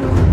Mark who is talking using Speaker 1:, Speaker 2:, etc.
Speaker 1: you.